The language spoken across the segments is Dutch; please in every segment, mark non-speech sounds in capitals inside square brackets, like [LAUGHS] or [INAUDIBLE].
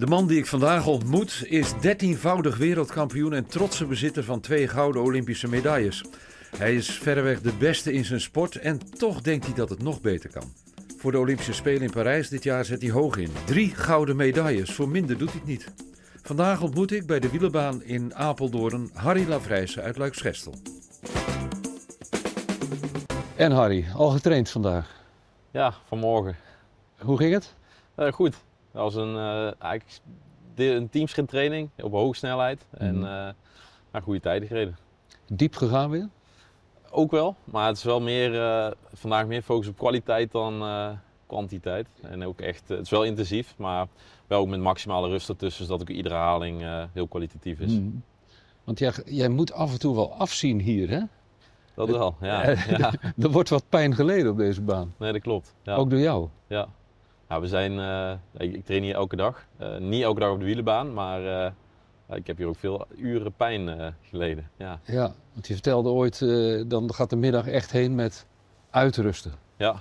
De man die ik vandaag ontmoet is 13voudig wereldkampioen en trotse bezitter van twee gouden Olympische medailles. Hij is verreweg de beste in zijn sport en toch denkt hij dat het nog beter kan. Voor de Olympische Spelen in Parijs dit jaar zet hij hoog in. Drie gouden medailles, voor minder doet hij het niet. Vandaag ontmoet ik bij de wielerbaan in Apeldoorn Harry Lavrijsen uit Luikschestel. En Harry, al getraind vandaag? Ja, vanmorgen. Hoe ging het? Uh, goed. Dat was een, uh, eigenlijk een teamsprinttraining op hoge snelheid en Mhm. uh, goede tijden gereden. Diep gegaan weer? Ook wel, maar het is wel meer, eh, vandaag meer focus op kwaliteit dan eh, kwantiteit. En ook echt, het is wel intensief, maar wel ook met maximale rust ertussen, zodat ook iedere herhaling eh, heel kwalitatief is. Mhm. Want jij, jij moet af en toe wel afzien hier, hè? Dat wel, ja. Eh, [LAUGHS] ja. Er wordt wat pijn geleden op deze baan. Nee, dat klopt. Ja. Ook door jou. Ja. Nou, we zijn, eh, ik, ik train hier elke dag. Eh, niet elke dag op de wielenbaan, maar eh, ik heb hier ook veel uren pijn geleden. Ja. Ja, want je vertelde ooit, dan gaat de middag echt heen met uitrusten. Ja.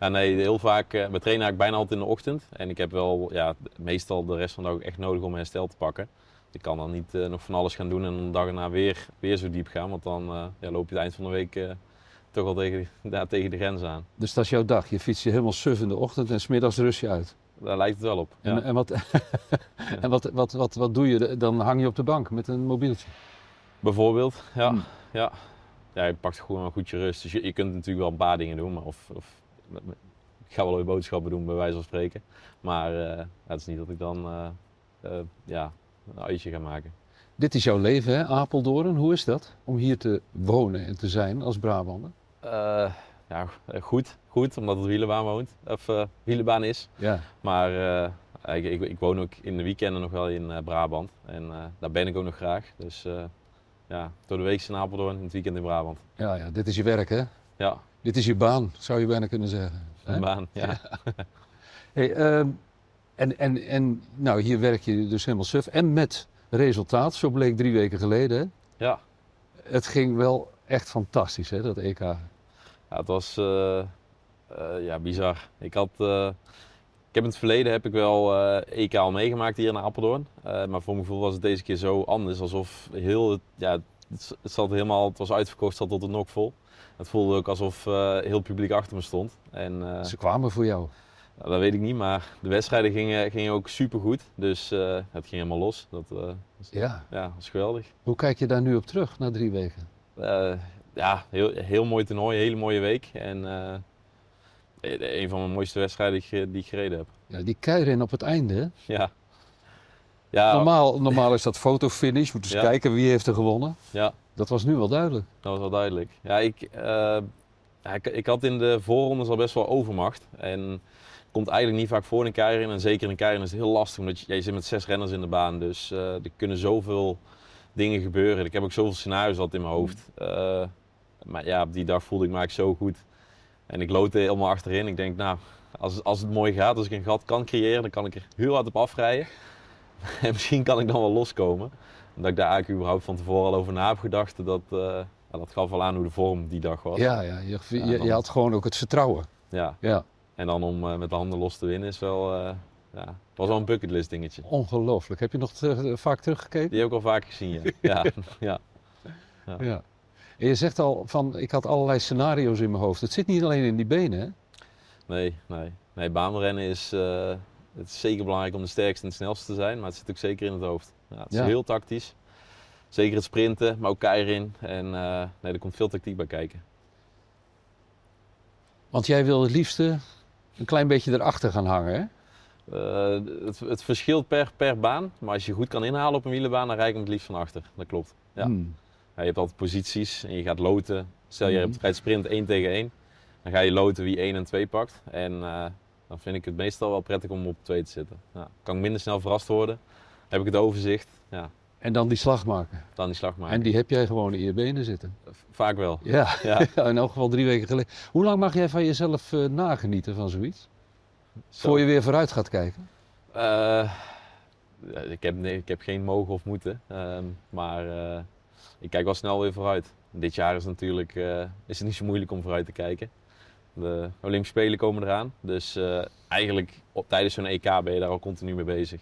ja, nee, heel vaak, we trainen eigenlijk bijna altijd in de ochtend. En ik heb wel ja, meestal de rest van de dag echt nodig om herstel te pakken. Ik kan dan niet nog van alles gaan doen en een dag erna weer, weer zo diep gaan. Want dan ja, loop je het eind van de week toch wel tegen, daar tegen de grens aan. Dus dat is jouw dag. Je fietst je helemaal suf in de ochtend en smiddags rust je uit. Daar lijkt het wel op. Ja. En, en, wat, [LAUGHS] en wat, wat, wat, wat doe je? Dan hang je op de bank met een mobieltje. Bijvoorbeeld, ja. Hmm. ja. Ja, je pakt gewoon een goed je rust. Dus je, je kunt natuurlijk wel een paar dingen doen. Maar of, of, ik ga wel weer boodschappen doen, bij wijze van spreken. Maar eh, het is niet dat ik dan eh, eh, ja, een uitje ga maken. Dit is jouw leven, hè? Apeldoorn. Hoe is dat om hier te wonen en te zijn als Brabander? Eh, ja, goed, goed, omdat het wielenbaan woont. Of eh wielenbaan is. Ja. Maar eh, ik, ik, ik woon ook in de weekenden nog wel in eh, Brabant. En eh, daar ben ik ook nog graag. Dus eh, ja, door de week in Apeldoorn, in het weekend in Brabant. Ja, ja, dit is je werk, hè? Ja, Dit is je baan, zou je bijna kunnen zeggen. een baan. Ja. Hey, ehm, en, en, en nou, hier werk je dus helemaal suf. En met resultaat, zo bleek drie weken geleden. Hè? ja. Het ging wel echt fantastisch, hè, dat EK. Ja, het was eh, eh, ja, bizar. Ik, had, eh, ik heb in het verleden heb ik wel EK al meegemaakt hier in Apeldoorn. Maar voor mijn gevoel was het deze keer zo anders. Alsof heel, het- ja, het, zat helemaal, het was uitverkocht, zat tot het nok vol. Het voelde ook alsof heel het publiek achter me stond. En, Ze kwamen voor jou. nou, dat weet ik niet, maar de wedstrijden gingen, gingen ook super goed. Dus het ging helemaal los. Dat, was- Ja. ja, was geweldig. Hoe kijk je daar nu op terug, na drie weken? Ja, heel, heel mooi toernooi, hele mooie week. En eh, een van mijn mooiste wedstrijden die, ik gereden heb. Ja, die keirin op het einde? Ja. Ja, Normaal, normaal is dat fotofinish. Moeten eens Ja. kijken wie heeft er gewonnen. ja, Dat was nu wel duidelijk. dat was wel duidelijk. Ja, ik, eh, ja, ik, ik had in de voorrondes al best wel overmacht. En komt eigenlijk niet vaak voor in een keirin. En zeker in een keirin is het heel lastig, omdat je, zit met zes renners in de baan. Dus eh, er kunnen zoveel dingen gebeuren. Ik heb ook zoveel scenario's altijd in mijn hoofd. Eh, maar ja, op die dag voelde ik me eigenlijk zo goed. En ik loodde helemaal achterin. Ik denk, nou, als, als het mooi gaat, als ik een gat kan creëren, dan kan ik er heel hard op afrijden. [LAUGHS] en misschien kan ik dan wel loskomen. Dat ik daar eigenlijk überhaupt van tevoren al over na heb gedacht. Dat, eh, ja, dat gaf wel aan hoe de vorm die dag was. Ja, ja, je, je, had gewoon ook het vertrouwen. Ja. Ja, En dan om eh, met de handen los te winnen is wel, eh, ja, het was wel een bucketlist dingetje. ongelooflijk. Heb je nog te- vaak teruggekeken? Die heb ik al vaak gezien, ja. [LAUGHS] [LAUGHS] ja, ja. Ja. En je zegt al van, ik had allerlei scenario's in mijn hoofd. Het zit niet alleen in die benen, hè? Nee, nee. Nee, baanrennen is, eh, het is zeker belangrijk om de sterkste en de snelste te zijn, maar het zit ook zeker in het hoofd. Ja, het is Ja. heel tactisch. Zeker het sprinten, maar ook keirin. En eh, nee, er komt veel tactiek bij kijken. Want jij wil het liefste een klein beetje erachter gaan hangen, hè? Eh, het, het verschilt per, per baan, maar als je goed kan inhalen op een wielenbaan, dan rij ik hem het liefst van achter. Dat klopt. Ja. Hmm. Je hebt altijd posities en je gaat loten. Stel je Mhm. hebt rijdt sprint 1 tegen 1, dan ga je loten wie 1 en 2 pakt. En eh, dan vind ik het meestal wel prettig om op 2 te zitten. Ja, kan ik minder snel verrast worden, heb ik het overzicht, ja, En dan die slag maken. dan die slag maken. En die heb jij gewoon in je benen zitten. Vaak wel. Ja, [LAUGHS] Ja. in elk geval drie weken geleden. Hoe lang mag jij van jezelf eh, nagenieten van zoiets? Zo. Voor je weer vooruit gaat kijken? Eh, ik, heb, nee, ik heb geen mogen of moeten, ehm, maar ik kijk wel snel weer vooruit. Dit jaar is, natuurlijk, eh, is het niet zo moeilijk om vooruit te kijken. De Olympische Spelen komen eraan, dus eh, eigenlijk op, tijdens zo'n EK ben je daar al continu mee bezig.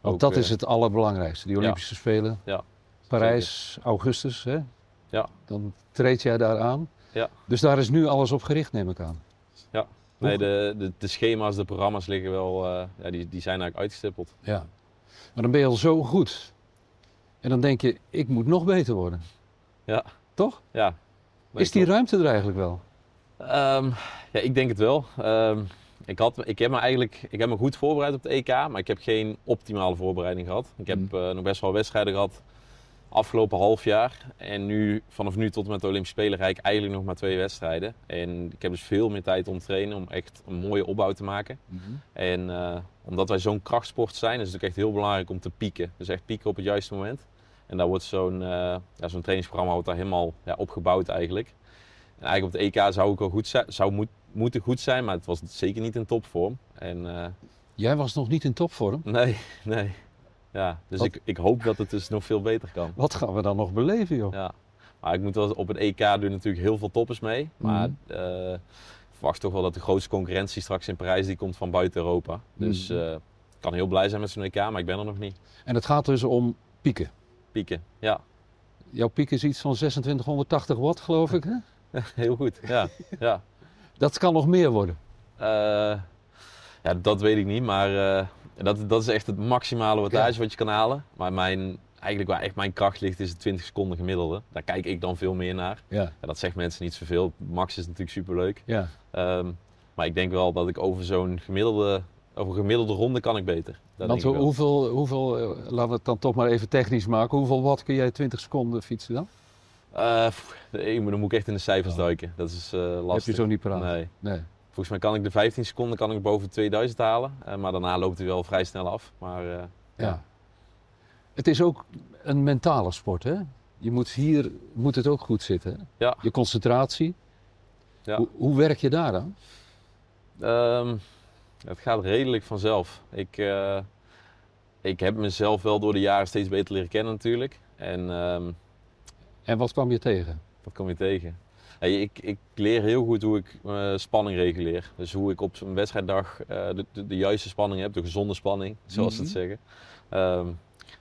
Want Ook, dat eh, is het allerbelangrijkste, die Olympische Spelen. Ja, Parijs, augustus, hè? Ja. Dan treed jij daar aan. Ja. Dus daar is nu alles op gericht, neem ik aan. Nee, de, de, de schema's, de programma's liggen wel, eh, ja, die, die zijn eigenlijk uitgestippeld. Ja. Maar dan ben je al zo goed. En dan denk je, ik moet nog beter worden. Ja. Toch? Ja. Is die ruimte er eigenlijk wel? Ehm, ja, ik denk het wel. Ehm, ik, had, ik heb me eigenlijk ik heb me goed voorbereid op de EK, maar ik heb geen optimale voorbereiding gehad. Ik heb Mm. eh, nog best wel wedstrijden gehad afgelopen half jaar. En nu, vanaf nu tot en met de Olympische Spelen, rijd ik eigenlijk nog maar twee wedstrijden. En ik heb dus veel meer tijd om te trainen, om echt een mooie opbouw te maken. En eh, omdat wij zo'n krachtsport zijn, is het ook echt heel belangrijk om te pieken. Dus echt pieken op het juiste moment. En daar wordt zo'n eh, ja, zo'n trainingsprogramma wordt daar helemaal ja, opgebouwd eigenlijk. En eigenlijk op het EK zou ik wel goed zijn, zou moet, moeten goed zijn, maar het was zeker niet in topvorm. En eh, Jij was nog niet in topvorm. nee, nee. Ja, dus Wat- ik, ik hoop dat het dus nog veel beter kan. Wat gaan we dan nog beleven, joh? Ja. Maar ik moet wel op het EK doen natuurlijk heel veel toppers mee. Maar Mhm. eh, ik verwacht toch wel dat de grootste concurrentie straks in Parijs die komt van buiten Europa. Dus Mhm. ik kan heel blij zijn met zo'n EK, maar ik ben er nog niet. En het gaat dus om pieken. Pieken, ja. Jouw piek is iets van 2680 watt, geloof ik. Hè? [LAUGHS] heel goed. Ja, ja. Dat kan nog meer worden. Eh, ja, dat weet ik niet, maar eh, dat, dat is echt het maximale wattage wat je kan halen. Maar mijn, eigenlijk waar echt mijn kracht ligt is het 20 seconden gemiddelde. Daar kijk ik dan veel meer naar. Ja, Ja, dat zegt mensen niet zoveel. Max is natuurlijk superleuk. ja. Ehm, maar ik denk wel dat ik over zo'n gemiddelde, over een gemiddelde ronde kan ik beter. Dat Want ik hoeveel, hoeveel, eh, laten we het dan toch maar even technisch maken. Hoeveel watt kun jij 20 seconden fietsen dan? Eh, moet- dan moet ik echt in de cijfers Oh. duiken. Dat is eh, lastig. Heb je zo niet praten? Nee. Nee. Volgens mij kan ik de 15 seconden kan ik boven 2000 halen. Eh, maar daarna loopt hij wel vrij snel af. Maar eh, Ja. Het is ook een mentale sport, hè? Je moet hier moet het ook goed zitten. Hè? Ja. Je concentratie. Ja. Hoe, hoe werk je daar dan? Ehm, het gaat redelijk vanzelf. Ik, eh, ik heb mezelf wel door de jaren steeds beter leren kennen natuurlijk. En ehm, En wat kwam je tegen? wat kom je tegen? Hey, ik, ik leer heel goed hoe ik eh, spanning reguleer. Dus hoe ik op zo'n wedstrijddag eh, de, de, de juiste spanning heb, de gezonde spanning, zoals ze het Mhm. zeggen. Ehm,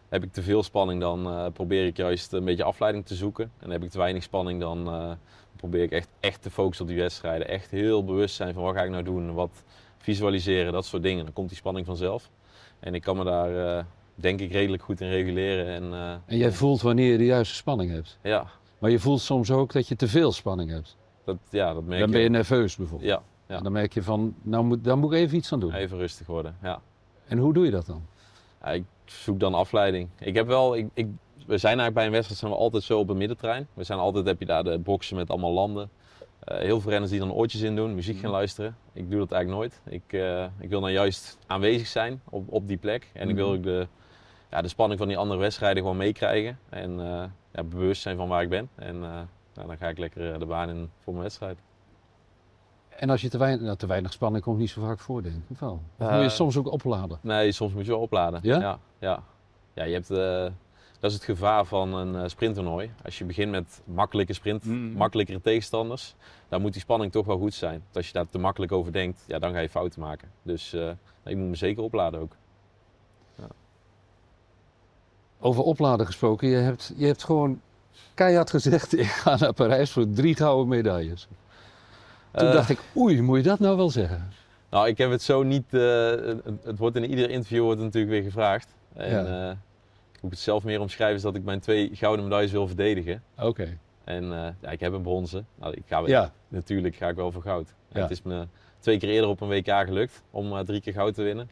heb ik te veel spanning, dan eh, probeer ik juist een beetje afleiding te zoeken. En heb ik te weinig spanning, dan eh, probeer ik echt, echt te focussen op die wedstrijden. Echt heel bewust zijn van wat ga ik nou doen, wat visualiseren, dat soort dingen. Dan komt die spanning vanzelf. En ik kan me daar, eh, denk ik, redelijk goed in reguleren. En eh, En jij voelt wanneer je de juiste spanning hebt. ja, Maar je voelt soms ook dat je te veel spanning hebt. dat, ja, dat merk Dan je. ben je nerveus bijvoorbeeld. Ja, ja. En dan merk je van, nou moet, daar moet ik even iets aan doen. even rustig worden. Ja. En hoe doe je dat dan? Ja, ik zoek dan afleiding. Ik heb wel, ik, ik, we zijn eigenlijk bij een wedstrijd zijn we altijd zo op een middentrein. We zijn altijd, heb je daar de boxen met allemaal landen. Eh, heel veel renners die dan oortjes in doen, muziek gaan luisteren. Ik doe dat eigenlijk nooit. Ik, eh, ik wil dan juist aanwezig zijn op, op die plek. En ik wil Mhm. ook de, ja, de spanning van die andere wedstrijden gewoon meekrijgen. En eh, ja, bewust zijn van waar ik ben. En nou, dan ga ik lekker de baan in voor mijn wedstrijd. En als je te weinig, nou, te weinig spanning komt niet zo vaak voor, denk ik. Of wel? Of moet je soms ook opladen? Nee, soms moet je wel opladen. Ja? Ja, ja. Ja, je hebt, dat is het gevaar van een eh, sprinttoernooi. Als je begint met makkelijke sprint, Mm. makkelijkere tegenstanders, dan moet die spanning toch wel goed zijn. Want als je daar te makkelijk over denkt, ja, dan ga je fouten maken. Dus eh ik moet me zeker opladen ook. Over opladen gesproken, je hebt, je hebt gewoon keihard gezegd, [LAUGHS] ik ga naar Parijs voor drie gouden medailles. Toen Eh, dacht ik, oei, moet je dat nou wel zeggen? Nou, ik heb het zo niet. het, wordt in ieder interview wordt natuurlijk weer gevraagd. En Ja. Hoe ik het zelf meer omschrijf is dat ik mijn twee gouden medailles wil verdedigen. Oké. En eh, ja, ik heb een bronzen. Nou, ik ga, Ja, Natuurlijk ga ik wel voor goud. En Ja. Het is me twee keer eerder op een WK gelukt om eh, drie keer goud te winnen.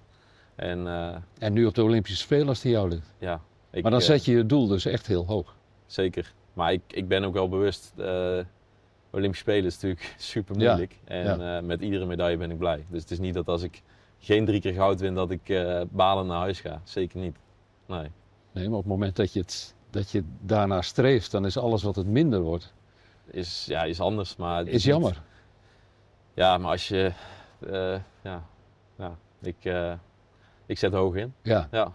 En eh, en nu op de Olympische Spelen als die jou ligt. ja, ik, Maar dan zet je je doel dus echt heel hoog. zeker. Maar ik, ik ben ook wel bewust. Olympische Spelen is natuurlijk [LAUGHS] super moeilijk. En eh, met iedere medaille ben ik blij. Dus het is niet dat als ik geen drie keer goud win, dat ik balen naar huis ga. Zeker niet. Nee. Nee, maar op het moment dat je, het, dat je daarna streeft, dan is alles wat het minder wordt, Is, ja, is anders. Maar is niet- jammer. Ja, maar als je. eh, ja, ja ik, eh, ik zet hoog in. Ja. Ja,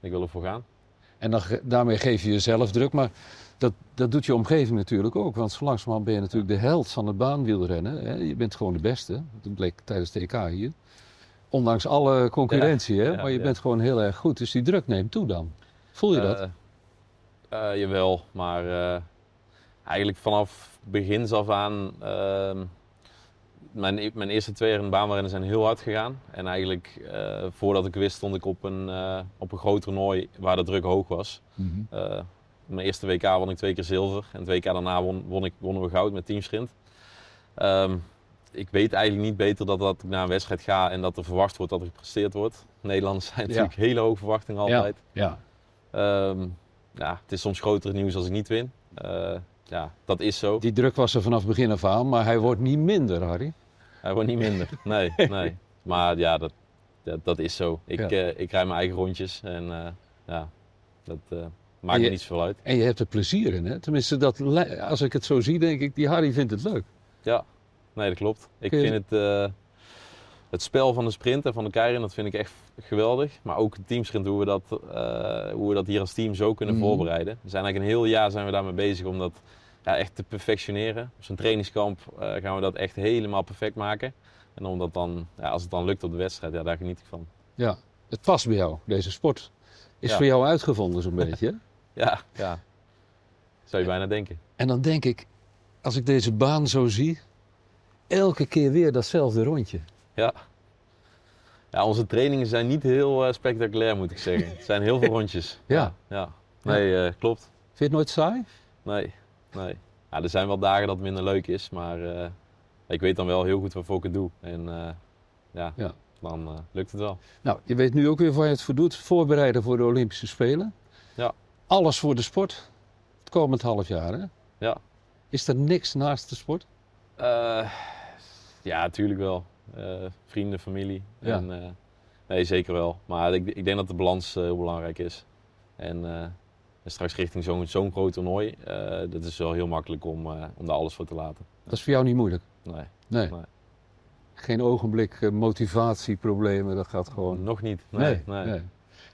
ik wil ervoor gaan. En dan, daarmee geef je jezelf druk, maar dat, dat doet je omgeving natuurlijk ook. Want zo langzamerhand ben je natuurlijk de held van het baanwielrennen. Hè? Je bent gewoon de beste. Dat bleek tijdens de EK hier. Ondanks alle concurrentie, hè? ja, maar je bent gewoon heel erg goed. Dus die druk neemt toe dan. Voel je dat? Eh, eh, jawel, maar eh, eigenlijk vanaf begins af aan. ehm, mijn, e- mijn eerste twee jaar in de baanrennen zijn heel hard gegaan. En eigenlijk eh, voordat ik wist stond ik op een, eh, op een groot toernooi waar de druk hoog was. Mhm. Eh, mijn eerste WK won ik twee keer zilver. En het WK daarna won, won ik, wonnen we goud met teamsprint. Ehm, ik weet eigenlijk niet beter dat, dat ik naar een wedstrijd ga en dat er verwacht wordt dat er gepresteerd wordt. Nederlanders zijn Ja. natuurlijk hele hoge verwachtingen altijd. Ja. Ehm, ja, het is soms groter nieuws als ik niet win. Eh, ja, dat is zo. Die druk was er vanaf begin af aan, maar hij wordt niet minder, Harry. Hij wordt niet minder. Nee, [LAUGHS] nee. Maar ja, dat, dat, dat is zo. Ik, Ja. eh, ik rij mijn eigen rondjes en eh, ja, dat maakt me niet zoveel uit. En je hebt er plezier in, hè? Tenminste, dat, als ik het zo zie, denk ik, die Harry vindt het leuk. Ja, nee, dat klopt. Ik je- vind het, het spel van de sprint en van de keirin, dat vind ik echt geweldig. Maar ook het teamsprint, hoe we dat, eh, hoe we dat hier als team zo kunnen Mhm. voorbereiden. We zijn eigenlijk een heel jaar zijn we daarmee bezig om dat ja, echt te perfectioneren. Op zo'n trainingskamp eh, gaan we dat echt helemaal perfect maken. En omdat dan, ja, als het dan lukt op de wedstrijd, ja, daar geniet ik van. Ja, het past bij jou, deze sport. Is Ja. voor jou uitgevonden zo'n beetje. [LAUGHS] Ja, ja. Zou je bijna denken. En dan denk ik, als ik deze baan zo zie, elke keer weer datzelfde rondje. Ja. Ja, onze trainingen zijn niet heel eh, spectaculair, moet ik zeggen. Het zijn heel veel rondjes. [LAUGHS] Ja. Ja. Nee, eh, klopt. Vind je het nooit saai? Nee, nee. Ja, er zijn wel dagen dat het minder leuk is, maar eh, ik weet dan wel heel goed waarvoor ik het doe. En ja, Ja. dan lukt het wel. Nou, je weet nu ook weer waar je het voor doet. Voorbereiden voor de Olympische Spelen. Ja. Alles voor de sport. Het komend half jaar, hè? Ja. Is er niks naast de sport? Ja, natuurlijk wel. Eh, vrienden, familie. Ja. En, eh, nee, zeker wel. Maar ik, ik denk dat de balans eh, heel belangrijk is. En, en straks richting zo'n zo'n groot toernooi, dat is wel heel makkelijk om, om daar alles voor te laten. Dat is voor jou niet moeilijk. Nee, Nee. Nee. Geen ogenblik motivatieproblemen, dat gaat gewoon. nog niet. Nee, nee.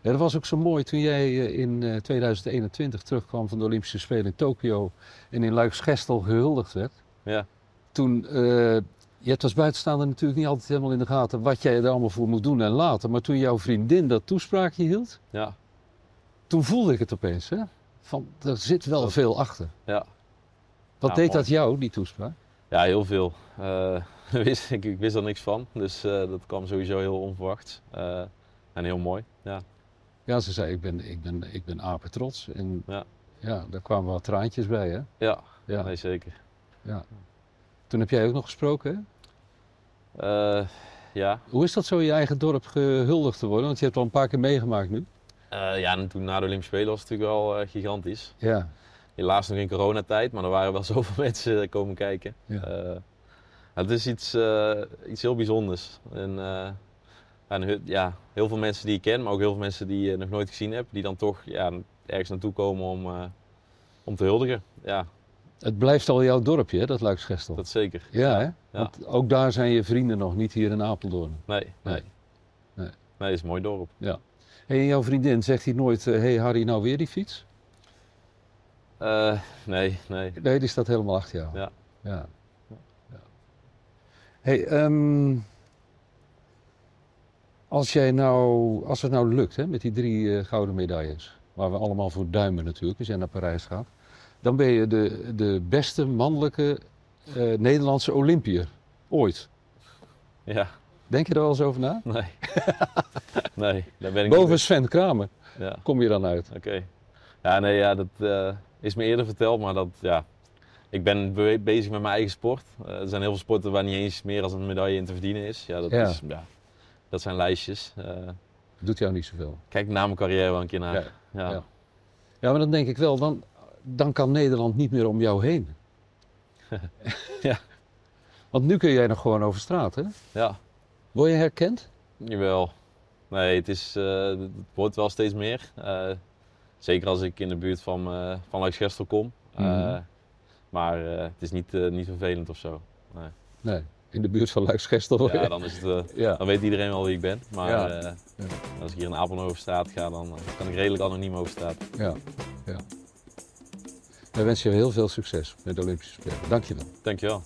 Ja, dat was ook zo mooi toen jij in eh, 2021 terugkwam van de Olympische Spelen in Tokio en in Luiksgestel gehuldigd werd. Ja. Toen, je hebt als buitenstaander natuurlijk niet altijd helemaal in de gaten wat jij er allemaal voor moet doen en laten. Maar toen jouw vriendin dat toespraakje hield, Ja, toen voelde ik het opeens. Hè? Van, er zit wel Dat- veel achter. ja. Wat Ja, deed mooi. dat jou, die toespraak? Ja, heel veel. Eh, [LAUGHS] wist, ik, ik wist er niks van, dus eh, dat kwam sowieso heel onverwachts. Eh, en heel mooi, ja. Ja, ze zei, ik ben, ik ben, ik ben apen trots. En Ja. ja, daar kwamen wat traantjes bij, hè? Ja, Ja. nee zeker. Toen heb jij ook nog gesproken, hè? Eh, ja. Hoe is dat zo in je eigen dorp gehuldigd te worden? Want je hebt het al een paar keer meegemaakt nu. Eh, ja, en toen na de Olympische Spelen was het natuurlijk wel eh, gigantisch. Ja. Helaas nog in coronatijd, maar er waren wel [LAUGHS] zoveel mensen komen kijken. Ja. Het is iets, iets heel bijzonders. En, ja, heel veel mensen die ik ken, maar ook heel veel mensen die je nog nooit gezien hebt, die dan toch ja, ergens naartoe komen om, om te huldigen. Ja, Het blijft al jouw dorpje, hè, dat Luiksgestel. dat zeker. Ja, hè? Want ook daar zijn je vrienden nog, niet hier in Apeldoorn. Nee, nee. Nee. Nee, is een mooi dorp. En jouw vriendin, zegt hij nooit, hé hey Harry, nou weer die fiets? Eh, nee, nee. Nee, die staat helemaal achter jou. Ja. ja. ja. hey, ehm, als, jij nou, als het nou lukt hè, met die drie eh, gouden medailles, waar we allemaal voor duimen natuurlijk, als jij naar Parijs gaat, dan ben je de, de beste mannelijke eh, Nederlandse Olympiër ooit. Ja, Denk je er wel eens over na? nee. [LAUGHS] nee, daar ben ik Boven niet. Sven Kramer Ja, kom je dan uit. oké. Ja, nee, ja, dat eh, is me eerder verteld, maar dat, ja. Ik ben be- bezig met mijn eigen sport. Eh, er zijn heel veel sporten waar niet eens meer dan een medaille in te verdienen is. Ja, dat, Ja. Is, ja, dat zijn lijstjes. Doet jou niet zoveel. kijk na mijn carrière wel een keer naar. Ja, Ja, ja. Ja, maar dan denk ik wel, dan, dan kan Nederland niet meer om jou heen. [LAUGHS] Ja. Want nu kun jij nog gewoon over straat, hè? ja. Word je herkend? Jawel. Nee, het, is, eh, het wordt wel steeds meer. Eh, zeker als ik in de buurt van, eh van kom. Mhm. Maar het is niet, niet vervelend of zo. Nee. Nee, in de buurt van Luiksgestel. word Ja, dan, is het, ja. dan weet iedereen wel wie ik ben. Maar Ja. Ja. als ik hier in Apeldoorn over straat ga, dan kan ik redelijk anoniem over straat. ja, ja. Wij wensen je heel veel succes met de Olympische Spelen. Dank je wel.